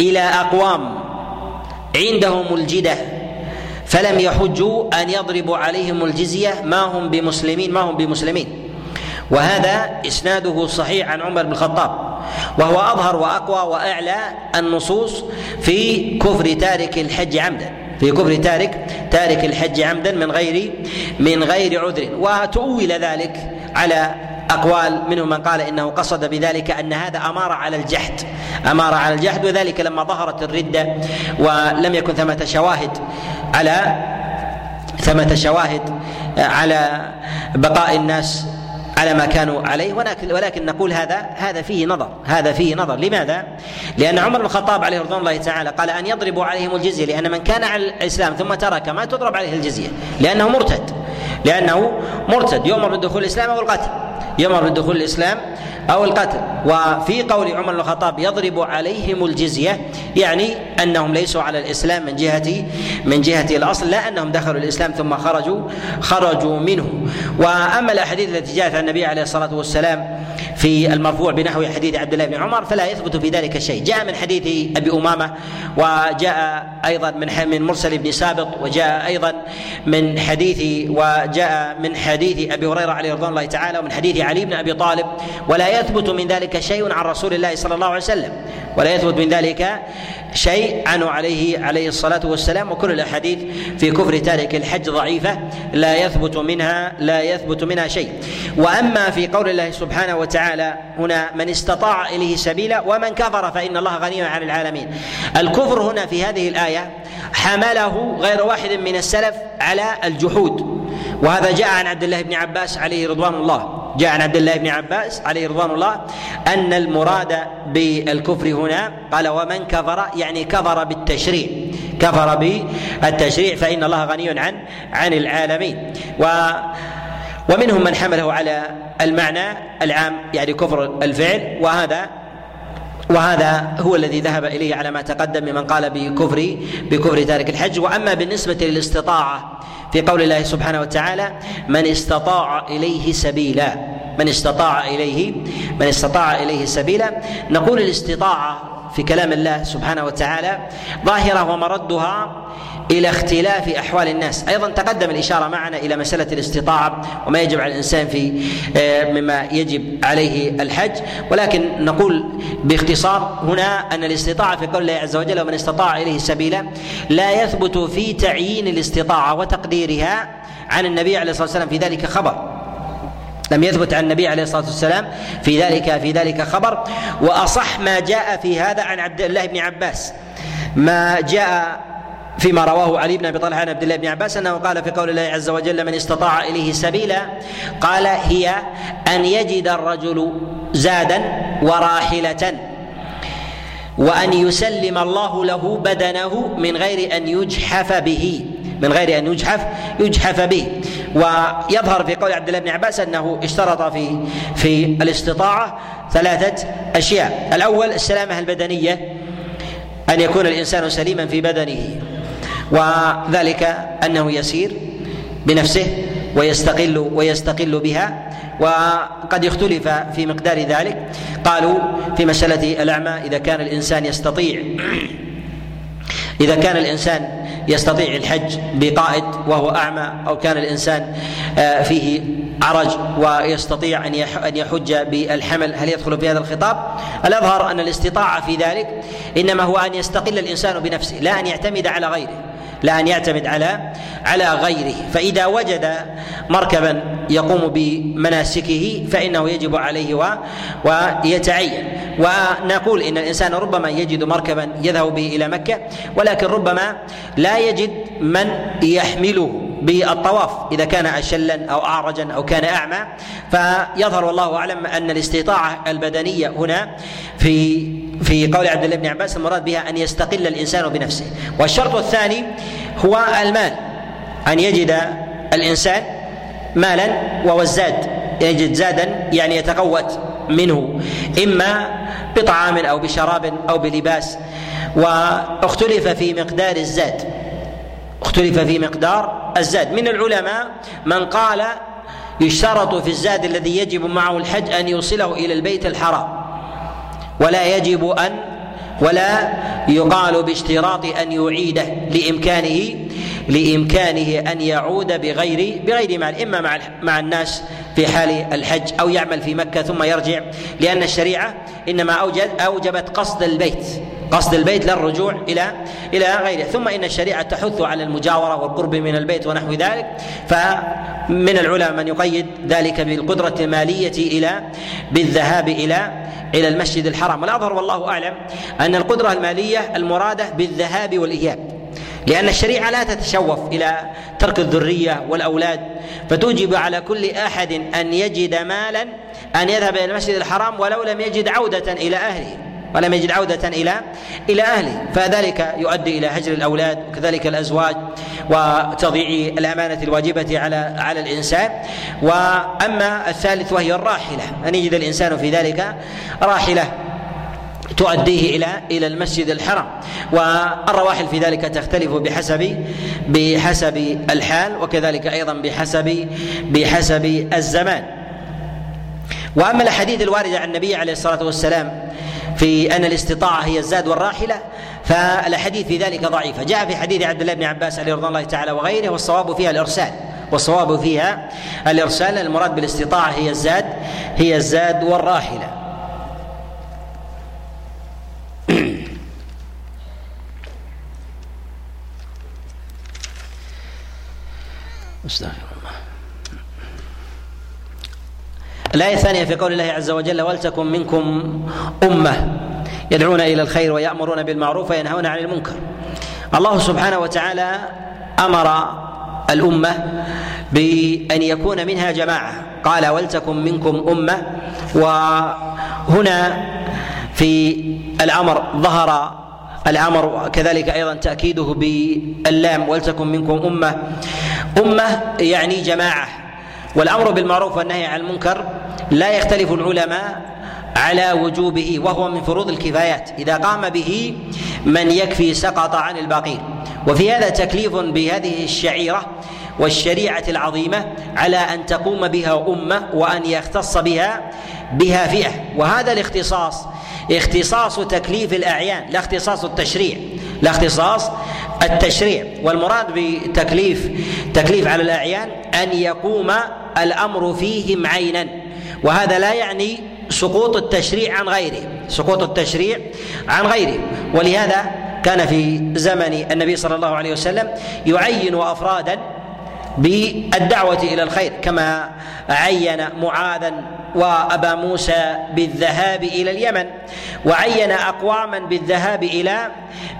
إلى أقوام عندهم الجدة فلم يحجوا أن يضربوا عليهم الجزية ما هم بمسلمين ما هم بمسلمين. وهذا إسناده صحيح عن عمر بن الخطاب وهو أظهر وأقوى وأعلى النصوص في كفر تارك الحج عمدا. في كفر تارك تارك الحج عمدا من غير من غير عذر. وتؤول ذلك على أقوال منهم من قال إنه قصد بذلك أن هذا اماره على الجحد اماره على الجحد وذلك لما ظهرت الردة ولم يكن ثمة شواهد على ثمة شواهد على بقاء الناس على ما كانوا عليه ولكن ولكن نقول هذا هذا فيه نظر. هذا فيه نظر. لماذا؟ لأن عمر بن الخطاب عليه رضوان الله تعالى قال أن يضربوا عليهم الجزية لأن من كان على الإسلام ثم ترك ما تضرب عليه الجزية لأنه مرتد. لأنه مرتد يؤمر بدخول الإسلام أو القتل. يمر بدخول الإسلام أو القتل. وفي قول عمر بن الخطاب يضرب عليهم الجزية يعني أنهم ليسوا على الإسلام من جهة من جهة الأصل لا أنهم دخلوا الإسلام ثم خرجوا خرجوا منه. وأما الأحاديث التي جاءت عن النبي عليه الصلاة والسلام في المرفوع بنحو حديث عبد الله بن عمر فلا يثبت في ذلك شيء. جاء من حديث أبي أمامة وجاء أيضا من من مرسل بن سابط وجاء أيضا من حديث وجاء من حديث أبي هريرة عليه رضوان الله تعالى ومن حديث علي بن أبي طالب. ولا يثبت من ذلك شيء عن رسول الله صلى الله عليه وسلم. ولا يثبت من ذلك شيء عنه عليه عليه الصلاة والسلام. وكل الأحاديث في كفر تارك الحج ضعيفة لا يثبت منها لا يثبت منها شيء. وأما في قول الله سبحانه وتعالى هنا من استطاع إليه سبيلا ومن كفر فإن الله غني عن العالمين. الكفر هنا في هذه الآية حمله غير واحد من السلف على الجحود. وهذا جاء عن عبد الله بن عباس عليه رضوان الله. جاء عن عبد الله بن عباس عليه رضوان الله أن المراد بالكفر هنا قال ومن كفر يعني كفر بالتشريع كفر بالتشريع فإن الله غني عن عن العالمين. و ومنهم من حمله على المعنى العام يعني كفر الفعل وهذا وهذا هو الذي ذهب إليه على ما تقدم ممن قال بكفر بكفر تارك الحج. وأما بالنسبة للاستطاعة في قول الله سبحانه وتعالى من استطاع إليه سبيلا. من استطاع إليه من استطاع إليه سبيلا. نقول الاستطاعه في كلام الله سبحانه وتعالى ظاهرة ومردها إلى اختلاف أحوال الناس. أيضا تقدم الإشارة معنا إلى مسألة الاستطاعة وما يجب على الإنسان في آه، مما يجب عليه الحج. ولكن نقول باختصار هنا أن الاستطاعة في قول الله عز وجل ومن استطاع إليه سبيلا لا يثبت في تعيين الاستطاعة وتقديرها عن النبي عليه الصلاة والسلام. في ذلك خبر. لم يثبت عن النبي عليه الصلاة والسلام. في ذلك في ذلك خبر. وأصح ما جاء في هذا عن عبد الله بن عباس. ما جاء فيما رواه علي بن أبي طلحة عن عبد الله بن عباس أنه قال في قول الله عز وجل من استطاع إليه سبيلا قال هي أن يجد الرجل زادا وراحلة وأن يسلم الله له بدنه من غير أن يجحف به. من غير أن يجحف يجحف به. ويظهر في قول عبد الله بن عباس أنه اشترط في في الاستطاعة ثلاثة أشياء. الأول السلامة البدنية أن يكون الإنسان سليما في بدنه. وذلك أنه يسير بنفسه ويستقل ويستقل بها وقد اختلف في مقدار ذلك قالوا في مسألة الأعمى إذا كان الإنسان يستطيع [clears throat] إذا كان الإنسان يستطيع الحج بقائد وهو أعمى أو كان الإنسان آه، فيه عرج ويستطيع أن أن يحج بالحمل هل يدخل في هذا الخطاب؟ الأظهر أن الاستطاعة في ذلك إنما هو أن يستقل الإنسان بنفسه لا أن يعتمد على غيره لا أن يعتمد على على غيره. فإذا وجد مركبا يقوم بمناسكه فإنه يجب عليه و ويتعين. ونقول إن الإنسان ربما يجد مركبا يذهب به إلى مكة ولكن ربما لا يجد من يحمله. بالطواف إذا كان اشلا أو اعرجا أو كان أعمى. فيظهر والله أعلم أن الاستطاعة البدنية هنا في في قول عبد الله بن عباس المراد بها أن يستقل الإنسان بنفسه. والشرط الثاني هو المال أن يجد الإنسان مالا وهو الزاد يجد زادا يعني يتقوت منه إما بطعام أو بشراب أو بلباس. واختلف في مقدار الزاد اختلف في مقدار الزاد. من العلماء من قال يشترط في الزاد الذي يجب معه الحج أن يوصله إلى البيت الحرام. ولا يجب أن ولا يقال باشتراط أن يعيده لإمكانه لإمكانه أن يعود بغير بغير مال. إما مع مع الناس في حال الحج أو يعمل في مكة ثم يرجع لأن الشريعة إنما أوجبت قصد البيت. قصد البيت لا الرجوع إلى إلى غيره. ثم إن الشريعة تحث على المجاورة والقرب من البيت ونحو ذلك. فمن العلماء من يقيد ذلك بالقدرة المالية إلى بالذهاب إلى إلى المسجد الحرام. والأظهر والله أعلم أن القدرة المالية المرادة بالذهاب والإياب. لأن الشريعة لا تتشوف إلى ترك الذرية والأولاد. فتوجب على كل أحد أن يجد مالا أن يذهب إلى المسجد الحرام ولو لم يجد عودة إلى أهله. ولم يجد عودة إلى إلى أهله. فذلك يؤدي إلى هجر الأولاد وكذلك الأزواج وتضييع الأمانة الواجبة على على الإنسان. وأما الثالث وهي الراحلة. أن يجد الإنسان في ذلك راحلة تؤديه إلى إلى المسجد الحرام. والرواحل في ذلك تختلف بحسب بحسب الحال وكذلك أيضا بحسب بحسب الزمان. وأما الاحاديث الوارده عن النبي عليه الصلاة والسلام في أن الاستطاعة هي الزاد والراحلة فالاحاديث في ذلك ضعيفه جاء في حديث عبد الله بن عباس عليه رضي الله تعالى وغيره والصواب فيها الإرسال والصواب فيها الإرسال. المراد بالاستطاعة هي الزاد هي الزاد والراحلة. [coughs] أستغفر الله الآية الثانية في قول الله عز وجل ولتكن منكم أمة يدعون إلى الخير ويأمرون بالمعروف وينهون عن المنكر. الله سبحانه وتعالى أمر الأمة بأن يكون منها جماعة. قال ولتكن منكم أمة وهنا في الأمر ظهر الأمر كذلك أيضا تأكيده باللام ولتكن منكم أمة. أمة يعني جماعة. والأمر بالمعروف والنهي عن المنكر لا يختلف العلماء على وجوبه وهو من فروض الكفايات. إذا قام به من يكفي سقط عن الباقين وفي هذا تكليف بهذه الشعيرة والشريعة العظيمة على أن تقوم بها أمة وأن يختص بها بها فئة. وهذا الاختصاص اختصاص تكليف الأعيان لا اختصاص التشريع لا اختصاص التشريع. والمراد بتكليف تكليف على الأعيان أن يقوم الأمر فيهم عينا. وهذا لا يعني سقوط التشريع عن غيره سقوط التشريع عن غيره. ولهذا كان في زمن النبي صلى الله عليه وسلم يعين أفرادا بالدعوة إلى الخير كما عين معاذا وأبا موسى بالذهاب إلى اليمن وعين اقواما بالذهاب إلى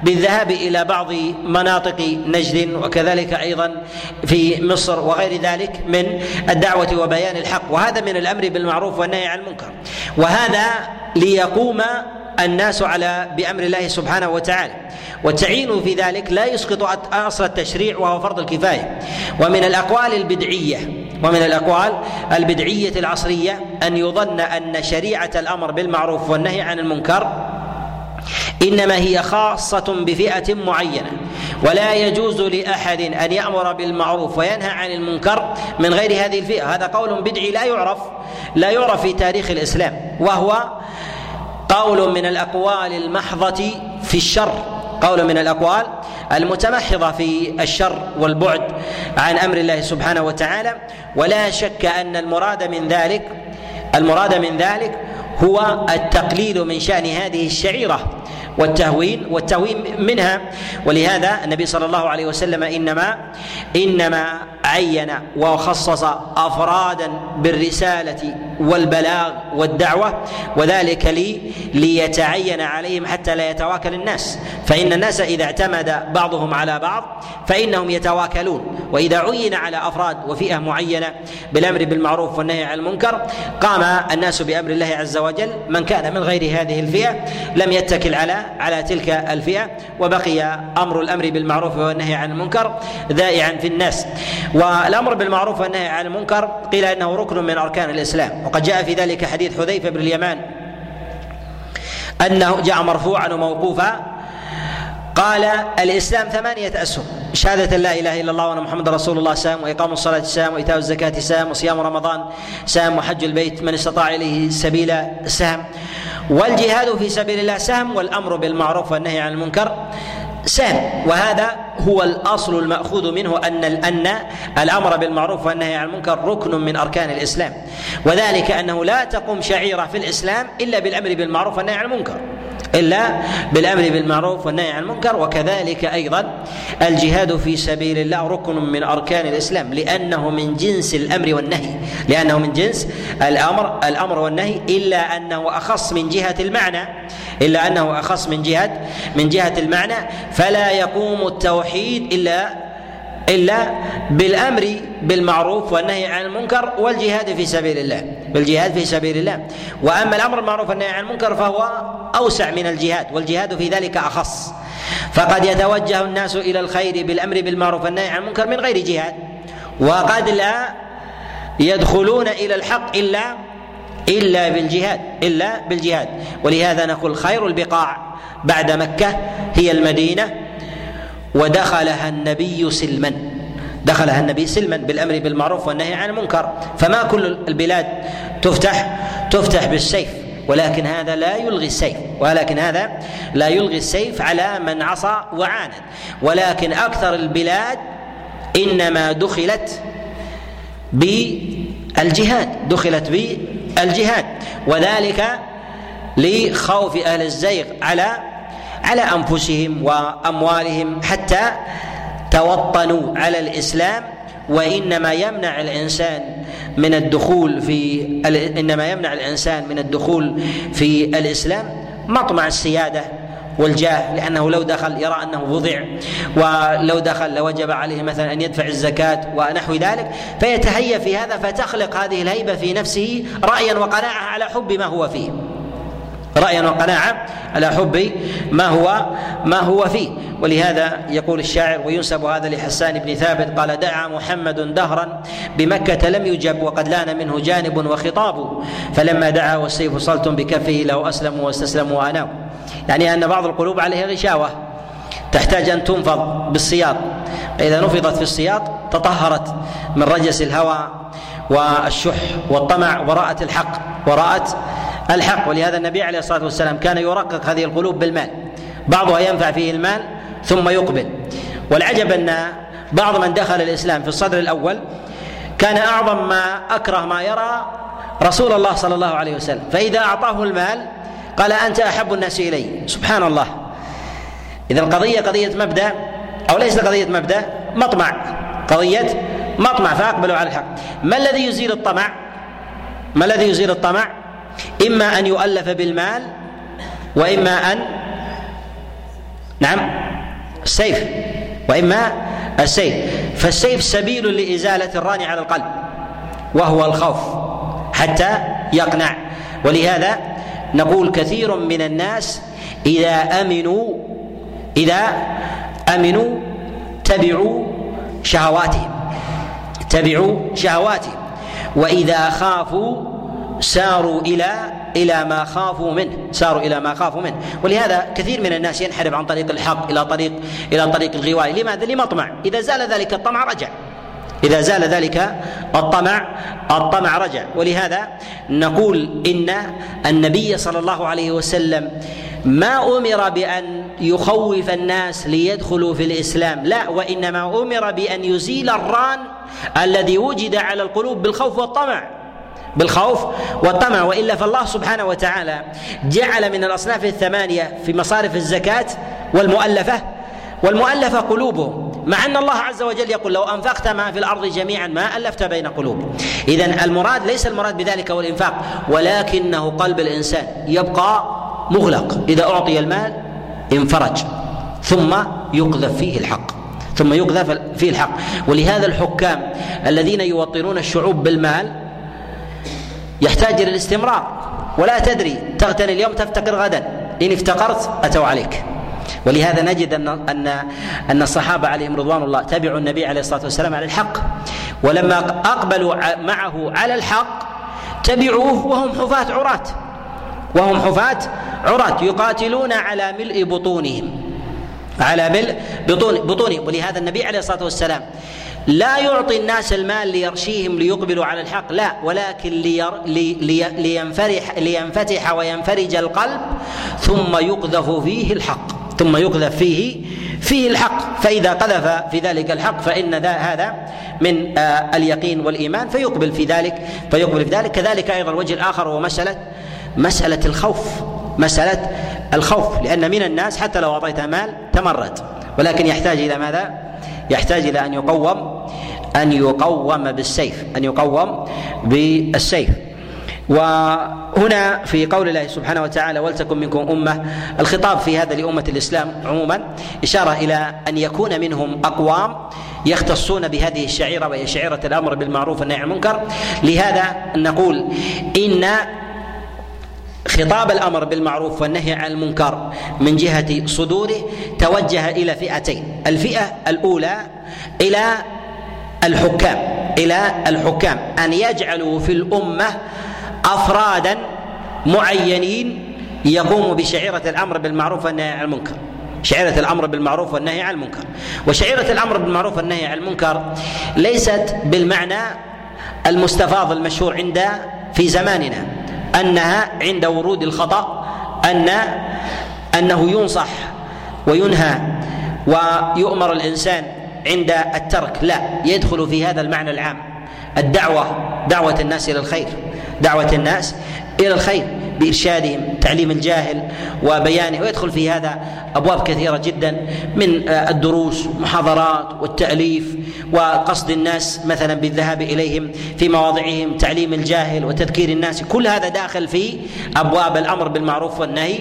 بالذهاب إلى بعض مناطق نجد وكذلك أيضا في مصر وغير ذلك من الدعوة وبيان الحق. وهذا من الأمر بالمعروف والنهي عن المنكر. وهذا ليقوم الناس على بأمر الله سبحانه وتعالى. والتعيين في ذلك لا يسقط أصل التشريع وهو فرض الكفاية. ومن الأقوال البدعية ومن الأقوال البدعية العصرية أن يظن أن شريعة الأمر بالمعروف والنهي عن المنكر إنما هي خاصة بفئة معينة. ولا يجوز لأحد أن يأمر بالمعروف وينهى عن المنكر من غير هذه الفئة. هذا قول بدعي لا يعرف لا يعرف في تاريخ الإسلام. وهو قول من الأقوال المحضة في الشر. قول من الأقوال المتمحضة في الشر والبعد عن أمر الله سبحانه وتعالى. ولا شك أن المراد من ذلك المراد من ذلك هو التقليل من شأن هذه الشعيرة والتهوين والتهوين منها. ولهذا النبي صلى الله عليه وسلم انما إنما عين وخصص أفرادا بالرسالة والبلاغ والدعوة وذلك لي ليتعين عليهم حتى لا يتواكل الناس. فإن الناس إذا اعتمد بعضهم على بعض فإنهم يتواكلون. وإذا عين على أفراد وفئة معينة بالأمر بالمعروف والنهي عن المنكر قام الناس بأمر الله عز وجل. من كان من غير هذه الفئة لم يتكل على على تلك الفئة وبقي أمر الأمر بالمعروف والنهي عن المنكر ذائعا في الناس. والأمر بالمعروف والنهي عن المنكر قيل إنه ركن من أركان الإسلام. وقد جاء في ذلك حديث حذيفة بن اليمان أنه جاء مرفوعا وموقوفا قال الإسلام ثمانية أسهم شهادة لا إله إلا الله وأن محمد رسول الله سام وإقام الصلاة سام وإيتاء الزكاة سام وصيام رمضان سام وحج البيت من استطاع إليه سبيلا سهم والجهاد في سبيل الله سهم والأمر بالمعروف والنهي عن المنكر. سهم وهذا هو الأصل المأخوذ منه أن أن الأمر بالمعروف والنهي عن المنكر ركن من أركان الإسلام. وذلك أنه لا تقوم شعيرة في الإسلام إلا بالأمر بالمعروف والنهي عن المنكر. إلا بالأمر بالمعروف والنهي عن المنكر وكذلك أيضا الجهاد في سبيل الله ركن من أركان الإسلام لأنه من جنس الأمر والنهي لأنه من جنس الأمر الأمر والنهي إلا أنه أخص من جهة المعنى إلا أنه أخص من جهة من جهة المعنى فلا يقوم التوحيد إلا إلا بالأمر بالمعروف والنهي عن المنكر والجهاد في سبيل الله بالجهاد في سبيل الله. وأما الأمر بالمعروف والنهي عن المنكر فهو أوسع من الجهاد والجهاد في ذلك أخص. فقد يتوجه الناس إلى الخير بالأمر بالمعروف والنهي عن المنكر من غير جهاد. وقد لا يدخلون إلى الحق إلا إلا بالجهاد إلا بالجهاد. ولهذا نقول خير البقاع بعد مكة هي المدينة ودخلها النبي سلما. دخلها النبي سلما بالأمر بالمعروف والنهي عن المنكر. فما كل البلاد تفتح تفتح بالسيف. ولكن هذا لا يلغي السيف. ولكن هذا لا يلغي السيف على من عصى وعاند. ولكن أكثر البلاد إنما دخلت بالجهاد. دخلت بالجهاد. وذلك لخوف أهل الزيغ على على أنفسهم وأموالهم حتى توطنوا على الإسلام وإنما يمنع الإنسان من الدخول في إنما يمنع الإنسان من الدخول في الإسلام مطمع السيادة والجاه لأنه لو دخل يرى أنه وضع ولو دخل لوجب عليه مثلا أن يدفع الزكاة ونحو ذلك فيتهيأ في هذا فتخلق هذه الهيبة في نفسه رايا وقناعة على حب ما هو فيه. رأيا وقناعة على حب ما هو ما هو فيه. ولهذا يقول الشاعر وينسب هذا لحسان بن ثابت قال دعا محمد دهرا بمكة لم يجب وقد لأن منه جانب وخطاب فلما دعا والسيف صلت بكفه له أسلموا واستسلموا وأناوا يعني أن بعض القلوب عليها غشاوة تحتاج أن تنفض بالسياط. إذا نفضت في السياط تطهرت من رجس الهوى والشح والطمع ورأت الحق ورأت الحق. ولهذا النبي عليه الصلاة والسلام كان يرقق هذه القلوب بالمال. بعضها ينفع فيه المال ثم يقبل. والعجب أن بعض من دخل الإسلام في الصدر الأول كان أعظم ما أكره ما يرى رسول الله صلى الله عليه وسلم. فإذا أعطاه المال قال أنت أحب الناس إلي. سبحان الله. إذا القضية قضية مبدأ أو ليست قضية مبدأ؟ مطمع. قضية مطمع فأقبلوا على الحق. ما الذي يزيل الطمع؟ ما الذي يزيل الطمع؟ إما أن يؤلف بالمال وإما أن نعم السيف. وإما السيف. فالسيف سبيل لإزالة الران على القلب وهو الخوف حتى يقنع. ولهذا نقول كثير من الناس إذا أمنوا إذا أمنوا تبعوا شهواتهم تبعوا شهواتهم. وإذا خافوا ساروا إلى إلى ما خافوا منه. ساروا إلى ما خافوا منه. ولهذا كثير من الناس ينحرف عن طريق الحق إلى طريق إلى طريق الغواية. لماذا؟ لمطمع إذا زال ذلك الطمع رجع. إذا زال ذلك الطمع الطمع رجع. ولهذا نقول إن النبي صلى الله عليه وسلم ما أمر بأن يخوف الناس ليدخلوا في الإسلام. لا وإنما أمر بأن يزيل الران الذي وجد على القلوب بالخوف والطمع. بالخوف والطمع وإلا فالله سبحانه وتعالى جعل من الأصناف الثمانية في مصارف الزكاة والمؤلفة والمؤلفة قلوبهم مع أن الله عز وجل يقول لو أنفقت ما في الأرض جميعا ما ألفت بين قلوب. اذا المراد ليس المراد بذلك هو الإنفاق ولكنه قلب الإنسان يبقى مغلق. إذا أعطي المال انفرج ثم يقذف فيه الحق ثم يقذف فيه الحق. ولهذا الحكام الذين يوطنون الشعوب بالمال يحتاج إلى الاستمرار. ولا تدري تغتني اليوم تفتقر غدا. إن افتقرت أتوا عليك. ولهذا نجد ان ان أن الصحابة عليهم رضوان الله تبعوا النبي عليه الصلاة والسلام على الحق. ولما أقبلوا معه على الحق تبعوه وهم حفاة عراة. وهم حفاة عراة يقاتلون على ملء بطونهم. على ملء بطون بطونهم. ولهذا النبي عليه الصلاة والسلام لا يعطي الناس المال ليرشيهم ليقبلوا على الحق لا ولكن لير لي لي لينفرح لينفتح وينفرج القلب ثم يقذف فيه الحق ثم يقذف فيه فيه الحق فإذا قذف في ذلك الحق فإن ذا هذا من آه اليقين والإيمان فيقبل في ذلك فيقبل في ذلك كذلك أيضا الوجه الآخر هو مسألة مسألة الخوف مسألة الخوف لأن من الناس حتى لو أعطيته مال تمرد ولكن يحتاج إلى ماذا؟ يحتاج إلى أن يقوم أن يقوم بالسيف أن يقوم بالسيف. وهنا في قول الله سبحانه وتعالى ولتكن منكم أمة. الخطاب في هذا لأمة الإسلام عموما إشارة إلى أن يكون منهم أقوام يختصون بهذه الشعيرة وهي شعيرة الأمر بالمعروف والنهي عن المنكر. لهذا نقول إن خطاب الأمر بالمعروف والنهي عن المنكر من جهة صدوره توجه إلى فئتين الفئة الأولى إلى الحكام إلى الحكام أن يجعلوا في الأمة أفرادا معينين يقوموا بشعيرة الأمر بالمعروف والنهي عن المنكر. شعيرة الأمر بالمعروف والنهي عن المنكر. وشعيرة الأمر بالمعروف والنهي عن المنكر ليست بالمعنى المستفاض المشهور عند في زماننا. أنها عند ورود الخطأ أن أنه ينصح وينهى ويؤمر الإنسان عند الترك. لا يدخل في هذا المعنى العام. الدعوة دعوة الناس إلى الخير دعوة الناس إلى الخير. بإرشادهم تعليم الجاهل وبيانه ويدخل في هذا أبواب كثيرة جدا من الدروس محاضرات والتأليف وقصد الناس مثلا بالذهاب إليهم في مواضعهم تعليم الجاهل وتذكير الناس. كل هذا داخل في أبواب الأمر بالمعروف والنهي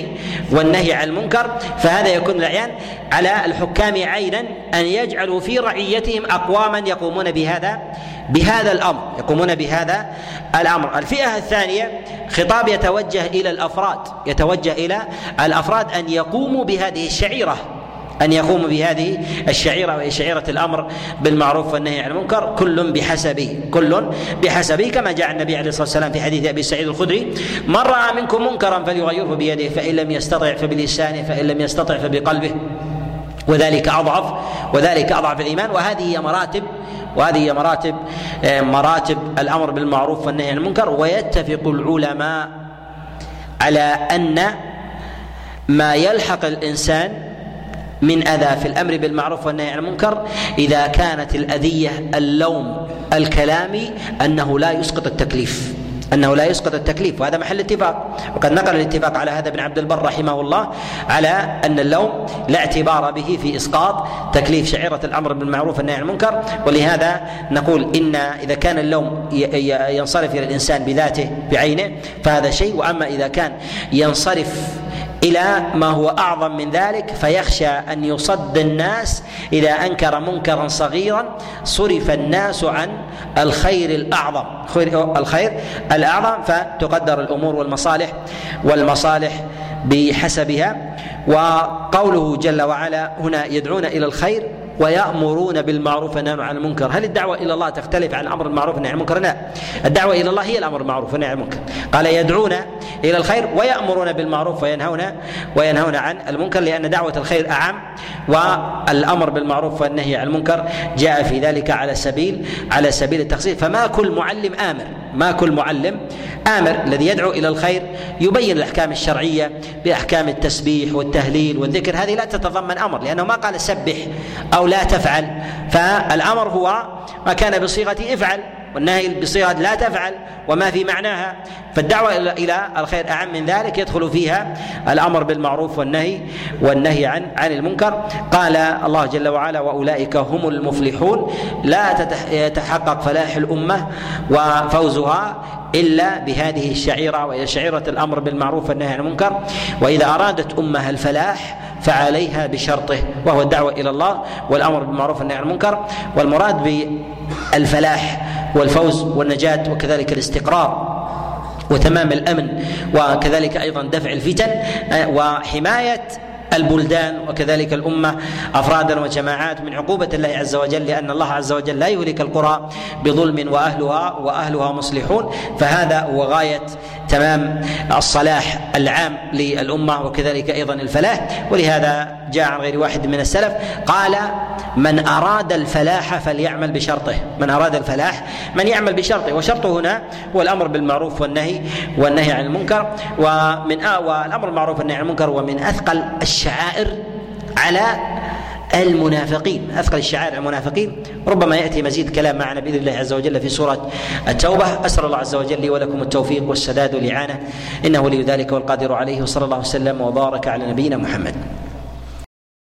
والنهي عن المنكر. فهذا يكون الأعيان على الحكام عينا أن يجعلوا في رعيتهم أقواما يقومون بهذا بهذا الأمر يقومون بهذا الأمر. الفئة الثانية خطاب يتوجه إلى الأفراد يتوجه إلى الأفراد أن يقوموا بهذه الشعيرة أن يقوموا بهذه الشعيرة وهي شعيرة الأمر بالمعروف والنهي عن المنكر كل بحسبه كل بحسبه كما جاء النبي عليه الصلاة والسلام في حديث أبي سعيد الخدري من رأى منكم منكرا فليغيره بيده فإن لم يستطع فبلسانه فإن لم يستطع فبقلبه. وذلك أضعف وذلك أضعف الإيمان وهذه هي مراتب وهذه هي مراتب آه، مراتب الأمر بالمعروف والنهي عن المنكر ويتفق العلماء على أن ما يلحق الإنسان من أذى في الأمر بالمعروف والنهي عن المنكر إذا كانت الأذية اللوم الكلامي أنه لا يسقط التكليف. أنه لا يسقط التكليف وهذا محل اتفاق. وقد نقل الاتفاق على هذا ابن عبد البر رحمه الله على أن اللوم لا اعتبار به في إسقاط تكليف شعيرة الأمر بالمعروف والنهي عن المنكر. ولهذا نقول إن إذا كان اللوم ينصرف إلى الإنسان بذاته بعينه فهذا شيء. وأما إذا كان ينصرف إلى ما هو أعظم من ذلك فيخشى أن يصد الناس إذا أنكر منكرا صغيرا صرف الناس عن الخير الأعظم. الخير الأعظم فتقدر الأمور والمصالح والمصالح بحسبها. وقوله جل وعلا هنا يدعون إلى الخير ويأمرون بالمعروف وينهون عن المنكر. هل الدعوة إلى الله تختلف عن الأمر بالمعروف والنهي عن المنكر؟ لا. الدعوة إلى الله هي الأمر بالمعروف والنهي عن المنكر. قال يدعون إلى الخير ويأمرون بالمعروف وينهون وينهون عن المنكر لأن دعوة الخير أعم والأمر بالمعروف والنهي عن المنكر. جاء في ذلك على سبيل على سبيل التخصيص. فما كل معلم آمر. ما كل معلم. آمر الذي يدعو إلى الخير يبين الأحكام الشرعية بأحكام التسبيح والتهليل والذكر. هذه لا تتضمن أمر لأنه ما قال سبح أو لا تفعل. فالأمر هو ما كان بصيغة افعل. والنهي بصيغة لا تفعل وما في معناها. فالدعوة إلى الخير أعم من ذلك. يدخل فيها الأمر بالمعروف والنهي والنهي عن عن المنكر. قال الله جل وعلا وأولئك هم المفلحون. لا يتحقق فلاح الأمة وفوزها إلا بهذه الشعيرة وهي شعيرة الأمر بالمعروف والنهي عن المنكر. وإذا أرادت امه الفلاح فعليها بشرطه وهو الدعوة إلى الله والأمر بالمعروف والنهي عن المنكر. والمراد بالفلاح والفوز والنجاة وكذلك الاستقرار وتمام الأمن وكذلك أيضا دفع الفتن وحماية البلدان وكذلك الأمة أفرادا وجماعات من عقوبة الله عز وجل لأن الله عز وجل لا يهلك القرى بظلم وأهلها وأهلها مصلحون. فهذا هو غاية تمام الصلاح العام للأمة وكذلك أيضا الفلاح ولهذا جاء عن غير واحد من السلف قال من أراد الفلاح فليعمل بشرطه. من أراد الفلاح من يعمل بشرطه وشرطه هنا هو الأمر بالمعروف والنهي والنهي عن المنكر ومن آه والأمر بالمعروف والنهي عن المنكر ومن أثقل الشعائر على المنافقين أثقل الشعائر المنافقين. ربما يأتي مزيد كلام معنا بإذن الله عز وجل في سورة التوبة. أسأل الله عز وجل لي ولكم التوفيق والسداد والإعانة. إنه ولي ذلك والقادر عليه. وصلى الله وسلم وبارك على نبينا محمد.